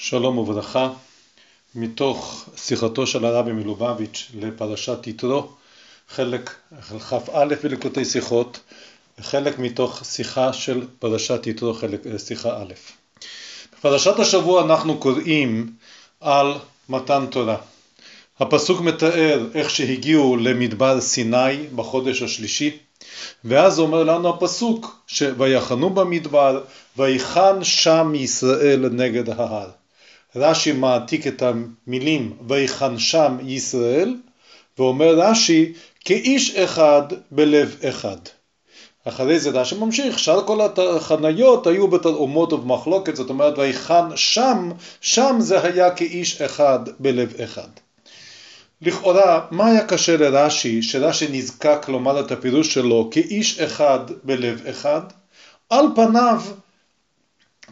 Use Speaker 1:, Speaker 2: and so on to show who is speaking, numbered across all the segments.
Speaker 1: שלום וברכה, מתוך שיחתו של הרבי מלובביץ' לפרשת יתרו, חלק כ"א בליקוטי שיחות, חלק מתוך שיחה של פרשת יתרו, חלק, שיחה א'. בפרשת השבוע אנחנו קוראים על מתן תורה. הפסוק מתאר איך שהגיעו למדבר סיני בחודש השלישי, ואז אומר לנו הפסוק שויחנו במדבר ויחן שם ישראל נגד ההר. רש"י מעתיק את המילים ויחן שם ישראל ואומר רש"י כאיש אחד בלב אחד. אחרי זה רש"י ממשיך, שאר כל החניות היו בתרעומות ובמחלוקת, זאת אומרת ויחן שם, שם זה היה כאיש אחד בלב אחד. לכאורה, מה היה קשה לרש"י, שרש"י נזקק לומר את הפירוש שלו כאיש אחד בלב אחד? על פניו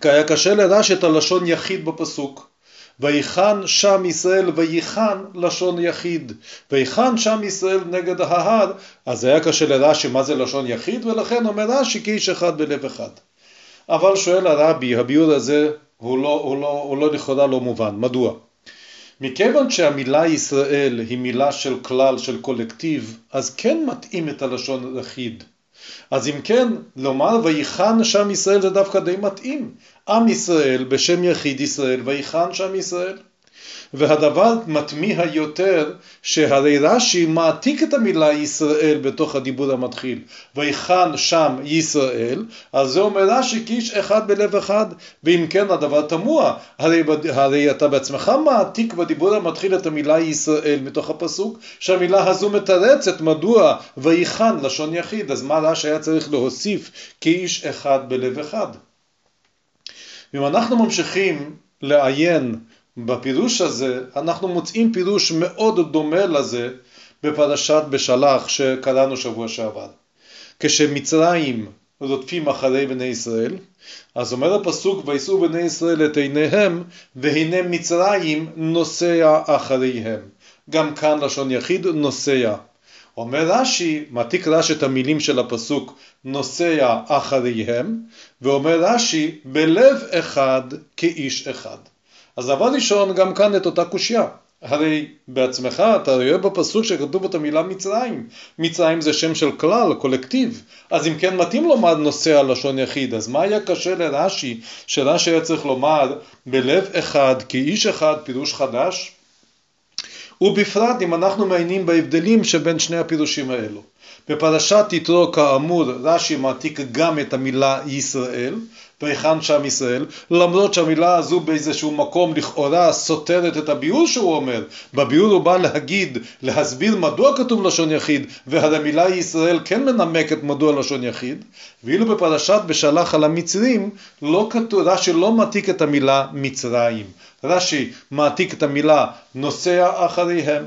Speaker 1: היה קשה לרש"י את הלשון יחיד בפסוק. ויחן שם ישראל ויחן לשון יחיד. ויחן שם ישראל נגד ההר, אז היה קשה לרש"י מה זה לשון יחיד, ולכן אומר רש"י כאיש אחד בלב אחד. אבל שואל הרבי, הביור הזה הוא לא, הוא לא, הוא לא לכאורה לא מובן, מדוע? מכיוון שהמילה ישראל היא מילה של כלל, של קולקטיב, אז כן מתאים את הלשון יחיד. אז אם כן, לומר ויחן שם ישראל זה דווקא די מתאים. עם ישראל בשם יחיד ישראל ויחן שם ישראל. והדבר מתמיהה יותר שהרי רש"י מעתיק את המילה ישראל בתוך הדיבור המתחיל ויחן שם ישראל אז זה אומר רש"י כאיש אחד בלב אחד ואם כן הדבר תמוה הרי, הרי אתה בעצמך מעתיק בדיבור המתחיל את המילה ישראל מתוך הפסוק שהמילה הזו מתרצת מדוע ויחן לשון יחיד אז מה רש"י היה צריך להוסיף כאיש אחד בלב אחד אם אנחנו ממשיכים לעיין בפירוש הזה אנחנו מוצאים פירוש מאוד דומה לזה בפרשת בשלח שקראנו שבוע שעבר. כשמצרים רודפים אחרי בני ישראל, אז אומר הפסוק וישאו בני ישראל את עיניהם והנה מצרים נוסע אחריהם. גם כאן לשון יחיד נוסע. אומר רש"י, מעתיק רש"י את המילים של הפסוק נוסע אחריהם, ואומר רש"י בלב אחד כאיש אחד. אז דבר ראשון, גם כאן את אותה קושייה. הרי בעצמך אתה רואה בפסוק שכתוב את המילה מצרים. מצרים זה שם של כלל, קולקטיב. אז אם כן מתאים לומר נושא לשון יחיד, אז מה היה קשה לרש"י, שרש"י היה צריך לומר בלב אחד, כאיש אחד, פירוש חדש? ובפרט אם אנחנו מעיינים בהבדלים שבין שני הפירושים האלו. בפרשת יתרו כאמור רש"י מעתיק גם את המילה ישראל והיכן שם ישראל למרות שהמילה הזו באיזשהו מקום לכאורה סותרת את הביאור שהוא אומר. בביאור הוא בא להגיד להסביר מדוע כתוב לשון יחיד והרי המילה ישראל כן מנמקת מדוע לשון יחיד. ואילו בפרשת בשלח על המצרים לא כתוב רש"י לא מעתיק את המילה מצרים. רש"י מעתיק את המילה נוסע אחריהם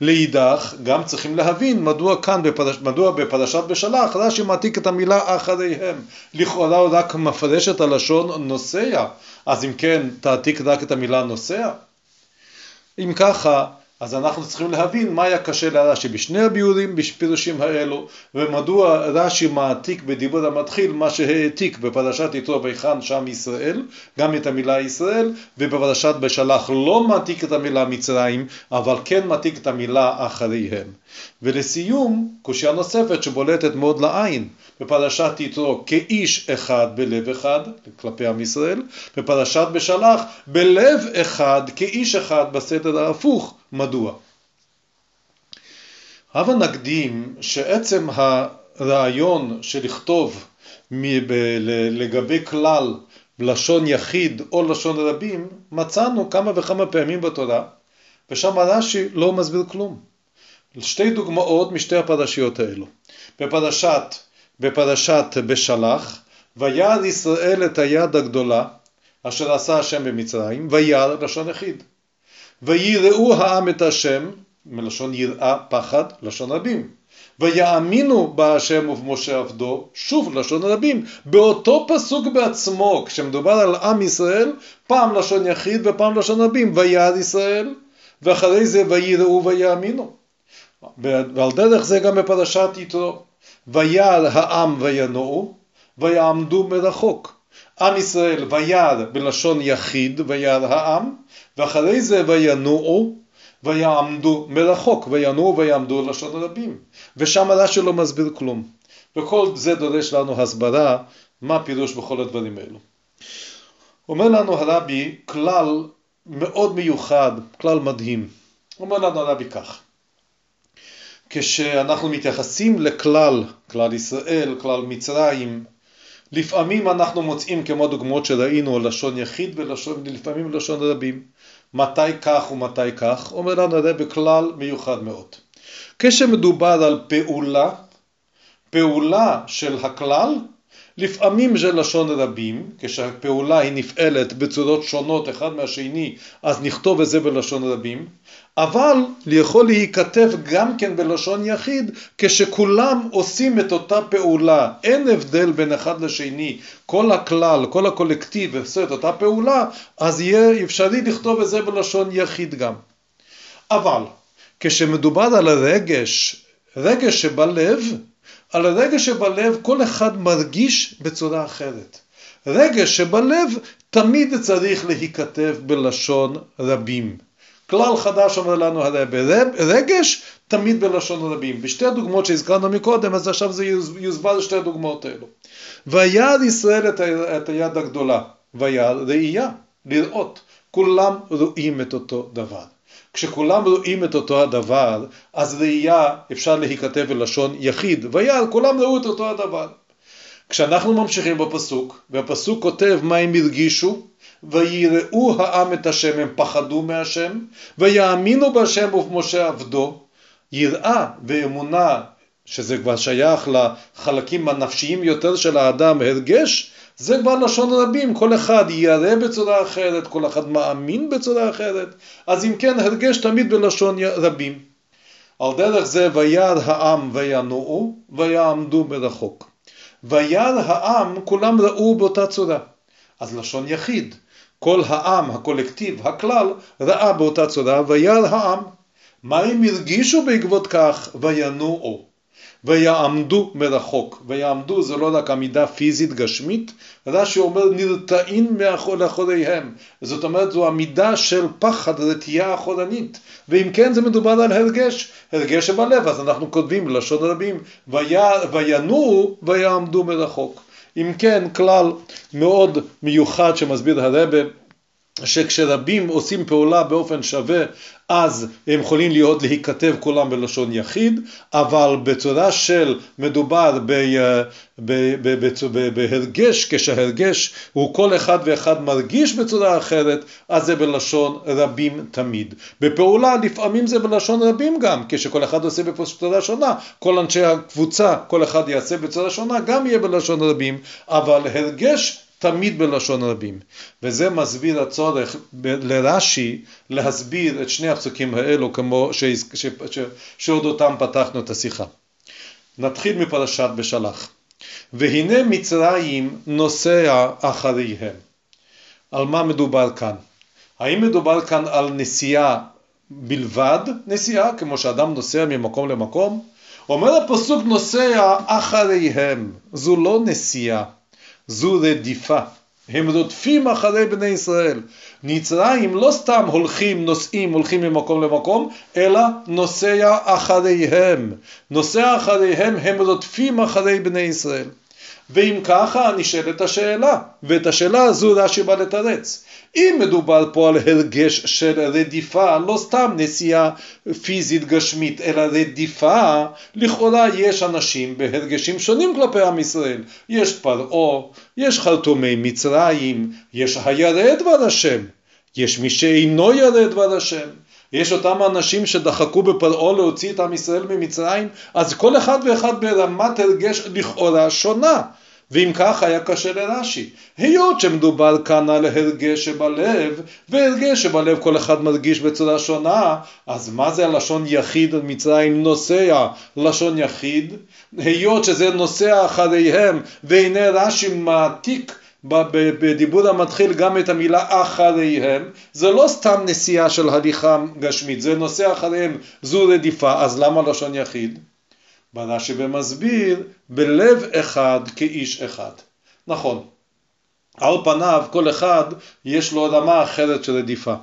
Speaker 1: לאידך גם צריכים להבין מדוע כאן, בפרש, מדוע בפרשת בשלח רש"י מעתיק את המילה אחריהם. לכאורה הוא רק מפרש את הלשון נוסע, אז אם כן תעתיק רק את המילה נוסע? אם ככה אז אנחנו צריכים להבין מה היה קשה לרש"י בשני הביאורים, בפירושים האלו, ומדוע רש"י מעתיק בדיבור המתחיל מה שהעתיק בפרשת יתרו ויחן שם ישראל, גם את המילה ישראל, ובפרשת בשלח לא מעתיק את המילה מצרים, אבל כן מעתיק את המילה אחריהם. ולסיום, קושייה נוספת שבולטת מאוד לעין, בפרשת יתרו כאיש אחד בלב אחד, כלפי עם ישראל, בפרשת בשלח בלב אחד כאיש אחד בסדר ההפוך, מדוע? הבה נקדים שעצם הרעיון של לכתוב לגבי כלל לשון יחיד או לשון רבים, מצאנו כמה וכמה פעמים בתורה, ושם רש"י לא מסביר כלום. שתי דוגמאות משתי הפרשיות האלו. בפרשת, בפרשת בשלח, וירא ישראל את היד הגדולה אשר עשה השם במצרים, וירא לשון יחיד. ויראו העם את השם, מלשון יראה פחד, לשון רבים. ויאמינו בהשם ובמשה עבדו, שוב לשון רבים. באותו פסוק בעצמו, כשמדובר על עם ישראל, פעם לשון יחיד ופעם לשון רבים. וירא ישראל, ואחרי זה ויראו ויאמינו. ועל דרך זה גם בפרשת יתרו. וירא העם וינועו, ויעמדו מרחוק. עם ישראל וירא בלשון יחיד וירא העם, ואחרי זה וינועו ויעמדו מרחוק, וינועו ויעמדו לשון רבים. ושם רש"י לא מסביר כלום. וכל זה דורש לנו הסברה, מה הפירוש בכל הדברים האלו. אומר לנו הרבי כלל מאוד מיוחד, כלל מדהים. אומר לנו הרבי כך, כשאנחנו מתייחסים לכלל, כלל ישראל, כלל מצרים, לפעמים אנחנו מוצאים כמו דוגמאות שראינו לשון יחיד ולפעמים לשון רבים. מתי כך ומתי כך, אומר לנו הרב בכלל מיוחד מאוד. כשמדובר על פעולה, פעולה של הכלל, לפעמים זה לשון רבים, כשהפעולה היא נפעלת בצורות שונות אחד מהשני, אז נכתוב את זה בלשון רבים, אבל יכול להיכתב גם כן בלשון יחיד כשכולם עושים את אותה פעולה, אין הבדל בין אחד לשני, כל הכלל, כל הקולקטיב עושה את אותה פעולה, אז יהיה אפשרי לכתוב את זה בלשון יחיד גם. אבל כשמדובר על הרגש, רגש שבלב, על הרגש שבלב כל אחד מרגיש בצורה אחרת. רגש שבלב תמיד צריך להיכתב בלשון רבים. כלל חדש אומר לנו הרב, רגש תמיד בלשון רבים. בשתי הדוגמאות שהזכרנו מקודם, אז עכשיו זה יוסבר שתי הדוגמאות האלו. וירא ישראל את, את היד הגדולה, וירא ראייה, לראות. כולם רואים את אותו דבר. כשכולם רואים את אותו הדבר, אז ראייה אפשר להיכתב בלשון יחיד, וירא, כולם ראו את אותו הדבר. כשאנחנו ממשיכים בפסוק, והפסוק כותב מה הם הרגישו, ויראו העם את השם, הם פחדו מהשם, ויאמינו בהשם ובמשה עבדו. יראה ואמונה, שזה כבר שייך לחלקים הנפשיים יותר של האדם, הרגש, זה כבר לשון רבים, כל אחד ירא בצורה אחרת, כל אחד מאמין בצורה אחרת, אז אם כן הרגש תמיד בלשון רבים. על דרך זה וירא העם וינועו ויעמדו מרחוק. וירא העם כולם ראו באותה צורה. אז לשון יחיד. כל העם, הקולקטיב, הכלל, ראה באותה צורה, וירא העם. מה הם הרגישו בעקבות כך? וינועו. ויעמדו מרחוק. ויעמדו זה לא רק עמידה פיזית גשמית, רש"י אומר נרתעים לאחוריהם. זאת אומרת זו עמידה של פחד, רתיעה אחורנית. ואם כן זה מדובר על הרגש, הרגש שבלב, אז אנחנו כותבים בלשון רבים, וינועו ויעמדו מרחוק. אם כן, כלל מאוד מיוחד שמסביר הרבה שכשרבים עושים פעולה באופן שווה אז הם יכולים להיות להיכתב כולם בלשון יחיד אבל בצורה של מדובר בהרגש כשהרגש הוא כל אחד ואחד מרגיש בצורה אחרת אז זה בלשון רבים תמיד. בפעולה לפעמים זה בלשון רבים גם כשכל אחד עושה בצורה שונה כל אנשי הקבוצה כל אחד יעשה בצורה שונה גם יהיה בלשון רבים אבל הרגש תמיד בלשון רבים. וזה מסביר הצורך לרש"י להסביר את שני הפסוקים האלו כמו שעוד אותם פתחנו את השיחה. נתחיל מפרשת בשלח. והנה מצרים נוסע אחריהם. על מה מדובר כאן? האם מדובר כאן על נסיעה בלבד, נסיעה כמו שאדם נוסע ממקום למקום? אומר הפסוק נוסע אחריהם, זו לא נסיעה. זו רדיפה. הם רודפים אחרי בני ישראל. מצרים לא סתם הולכים, נוסעים, הולכים ממקום למקום, אלא נוסע אחריהם. נוסע אחריהם, הם רודפים אחרי בני ישראל. ואם ככה נשאלת השאלה, ואת השאלה הזו רש"י בא לתרץ. אם מדובר פה על הרגש של רדיפה, לא סתם נסיעה פיזית גשמית, אלא רדיפה, לכאורה יש אנשים בהרגשים שונים כלפי עם ישראל. יש פרעה, יש חרטומי מצרים, יש הירא דבר השם, יש מי שאינו ירא דבר השם. יש אותם אנשים שדחקו בפרעה להוציא את עם ישראל ממצרים, אז כל אחד ואחד ברמת הרגש לכאורה שונה. ואם כך היה קשה לרש"י. היות שמדובר כאן על הרגש שבלב, והרגש שבלב כל אחד מרגיש בצורה שונה, אז מה זה הלשון יחיד מצרים נוסע לשון יחיד? היות שזה נוסע אחריהם, והנה רש"י מעתיק בדיבור המתחיל גם את המילה אחריהם, זה לא סתם נסיעה של הליכה גשמית, זה נוסע אחריהם, זו רדיפה, אז למה לשון יחיד? בא רש"י ומסביר, בלב אחד כאיש אחד. נכון, על פניו כל אחד יש לו רמה אחרת של רדיפה.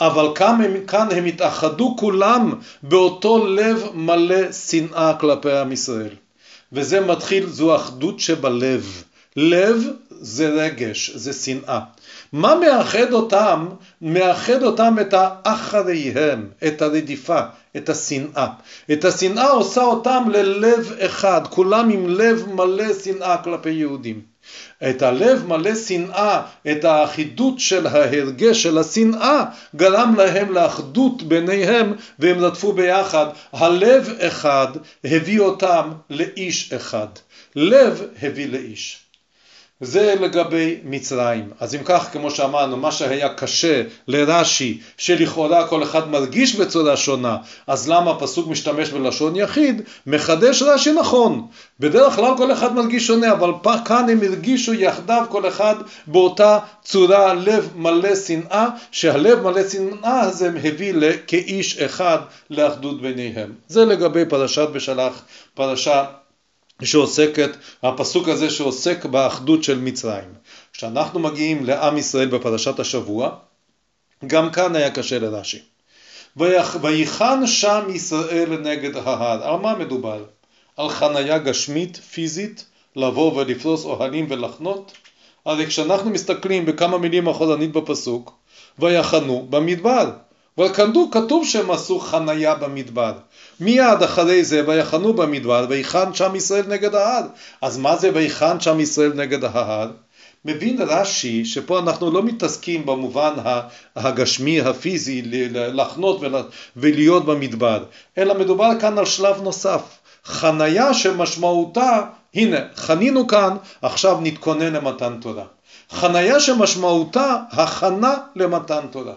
Speaker 1: אבל כאן הם, כאן הם התאחדו כולם באותו לב מלא שנאה כלפי עם ישראל. וזה מתחיל, זו אחדות שבלב. לב זה רגש, זה שנאה. מה מאחד אותם? מאחד אותם את האחריהם, את הרדיפה, את השנאה. את השנאה עושה אותם ללב אחד, כולם עם לב מלא שנאה כלפי יהודים. את הלב מלא שנאה, את האחידות של ההרגש של השנאה, גרם להם לאחדות ביניהם והם רדפו ביחד. הלב אחד הביא אותם לאיש אחד. לב הביא לאיש. זה לגבי מצרים. אז אם כך, כמו שאמרנו, מה שהיה קשה לרש"י, שלכאורה כל אחד מרגיש בצורה שונה, אז למה הפסוק משתמש בלשון יחיד? מחדש רש"י נכון. בדרך כלל כל אחד מרגיש שונה, אבל כאן הם הרגישו יחדיו כל אחד באותה צורה לב מלא שנאה, שהלב מלא שנאה הזה הביא כאיש אחד לאחדות ביניהם. זה לגבי פרשת בשלח, פרשה שעוסקת, הפסוק הזה שעוסק באחדות של מצרים. כשאנחנו מגיעים לעם ישראל בפרשת השבוע, גם כאן היה קשה לרש"י. ויחן שם ישראל נגד ההר. על מה מדובר? על חניה גשמית, פיזית, לבוא ולפרוס אוהלים ולחנות? הרי כשאנחנו מסתכלים בכמה מילים אחורנית בפסוק, ויחנו במדבר. וכתוב כתוב שהם עשו חניה במדבר. מיד אחרי זה ויחנו במדבר ויחן שם ישראל נגד ההר. אז מה זה ויחן שם ישראל נגד ההר? מבין רש"י שפה אנחנו לא מתעסקים במובן הגשמי הפיזי לחנות ולהיות במדבר, אלא מדובר כאן על שלב נוסף, חניה שמשמעותה, הנה חנינו כאן, עכשיו נתכונן למתן תורה. חניה שמשמעותה הכנה למתן תורה.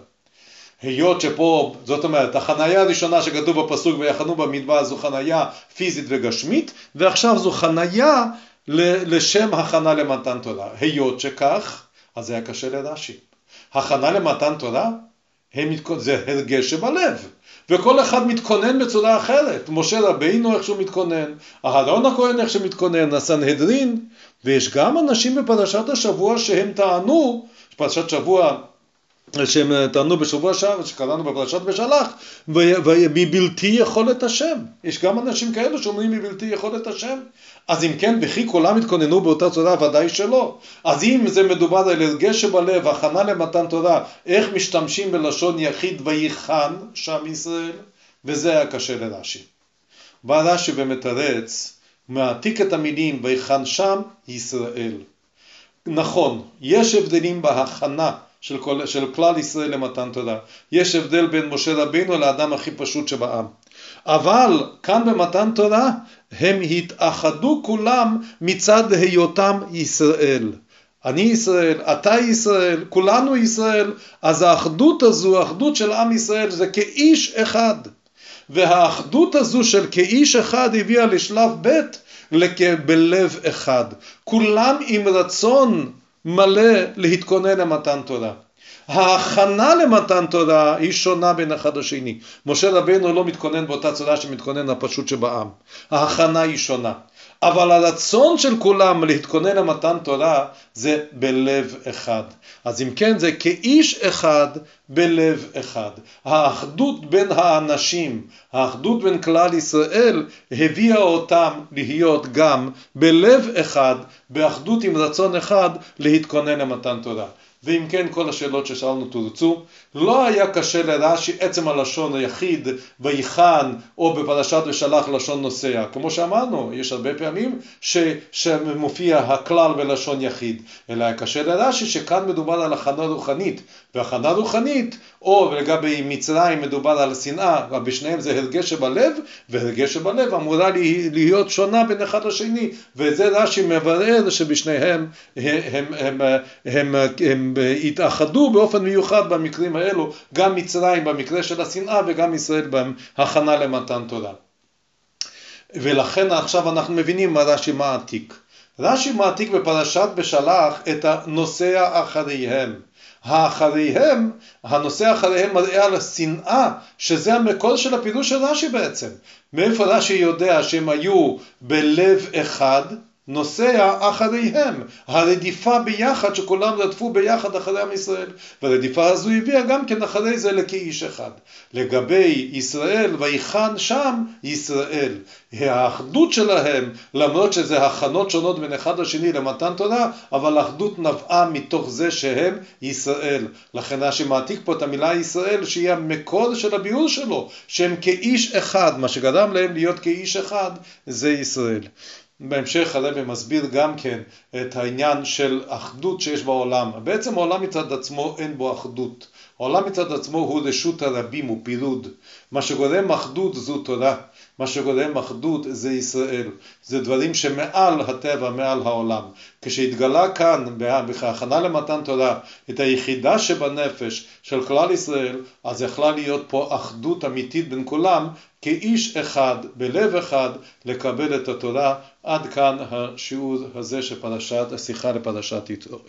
Speaker 1: היות שפה, זאת אומרת, החנייה הראשונה שכתוב בפסוק ויחנו במדבר זו חנייה פיזית וגשמית, ועכשיו זו חנייה לשם הכנה למתן תורה. היות שכך, אז זה היה קשה לרש"י. הכנה למתן תורה זה הרגש שבלב, וכל אחד מתכונן בצורה אחרת. משה רבינו איך שהוא מתכונן, אהרון הכהן איך שהוא מתכונן, הסנהדרין, ויש גם אנשים בפרשת השבוע שהם טענו, פרשת שבוע שהם טענו בשבוע שעבר, שקראנו בפרשת בשלח, מבלתי יכולת השם. יש גם אנשים כאלו שאומרים מבלתי יכולת השם. אז אם כן, וכי כולם התכוננו באותה צורה? ודאי שלא. אז אם זה מדובר על הרגש שבלב, הכנה למתן תורה, איך משתמשים בלשון יחיד ויחן שם ישראל, וזה היה קשה לרש"י. בא רש"י ומתרץ, מעתיק את המילים ויחן שם ישראל. נכון, יש הבדלים בהכנה של, כל, של כלל ישראל למתן תורה. יש הבדל בין משה רבינו לאדם הכי פשוט שבעם. אבל כאן במתן תורה הם התאחדו כולם מצד היותם ישראל. אני ישראל, אתה ישראל, כולנו ישראל, אז האחדות הזו, האחדות של עם ישראל זה כאיש אחד. והאחדות הזו של כאיש אחד הביאה לשלב ב' בלב אחד. כולם עם רצון מלא להתכונן למתן תורה. ההכנה למתן תורה היא שונה בין אחד לשני. משה רבנו לא מתכונן באותה צורה שמתכונן הפשוט שבעם. ההכנה היא שונה. אבל הרצון של כולם להתכונן למתן תורה זה בלב אחד. אז אם כן זה כאיש אחד בלב אחד. האחדות בין האנשים, האחדות בין כלל ישראל הביאה אותם להיות גם בלב אחד, באחדות עם רצון אחד להתכונן למתן תורה. ואם כן כל השאלות ששאלנו תורצו. לא היה קשה לרש"י עצם הלשון היחיד ויחן או בפרשת ושלח לשון נוסע. כמו שאמרנו, יש הרבה פעמים ש, שמופיע הכלל בלשון יחיד. אלא היה קשה לרש"י שכאן מדובר על הכנה רוחנית. והכנה רוחנית, או לגבי מצרים מדובר על שנאה, ובשניהם זה הרגש שבלב, והרגש שבלב אמורה להיות שונה בין אחד לשני. וזה רש"י מברר שבשניהם הם, הם, הם, הם, הם, הם התאחדו באופן מיוחד במקרים האלו, גם מצרים במקרה של השנאה וגם ישראל בהכנה למתן תורה. ולכן עכשיו אנחנו מבינים מה רש"י מעתיק. רש"י מעתיק בפרשת בשלח את הנוסע אחריהם. האחריהם, הנושא אחריהם מראה על השנאה, שזה המקור של הפירוש של רש"י בעצם. מאיפה רש"י יודע שהם היו בלב אחד, נוסע אחריהם, הרדיפה ביחד שכולם רדפו ביחד אחרי עם ישראל והרדיפה הזו הביאה גם כן אחרי זה לכאיש אחד. לגבי ישראל ויחן שם ישראל, האחדות שלהם למרות שזה הכנות שונות בין אחד לשני למתן תורה אבל האחדות נבעה מתוך זה שהם ישראל. לכן רש"י מעתיק פה את המילה ישראל שהיא המקור של הביאור שלו שהם כאיש אחד, מה שגרם להם להיות כאיש אחד זה ישראל. בהמשך הרבי מסביר גם כן את העניין של אחדות שיש בעולם. בעצם העולם מצד עצמו אין בו אחדות. העולם מצד עצמו הוא רשות הרבים, הוא פירוד. מה שגורם אחדות זו תורה. מה שגורם אחדות זה ישראל. זה דברים שמעל הטבע, מעל העולם. כשהתגלה כאן, בהכנה למתן תורה, את היחידה שבנפש של כלל ישראל, אז יכלה להיות פה אחדות אמיתית בין כולם, כאיש אחד, בלב אחד, לקבל את התורה. עד כאן השיעור הזה של פרשת, השיחה לפרשת יתרו.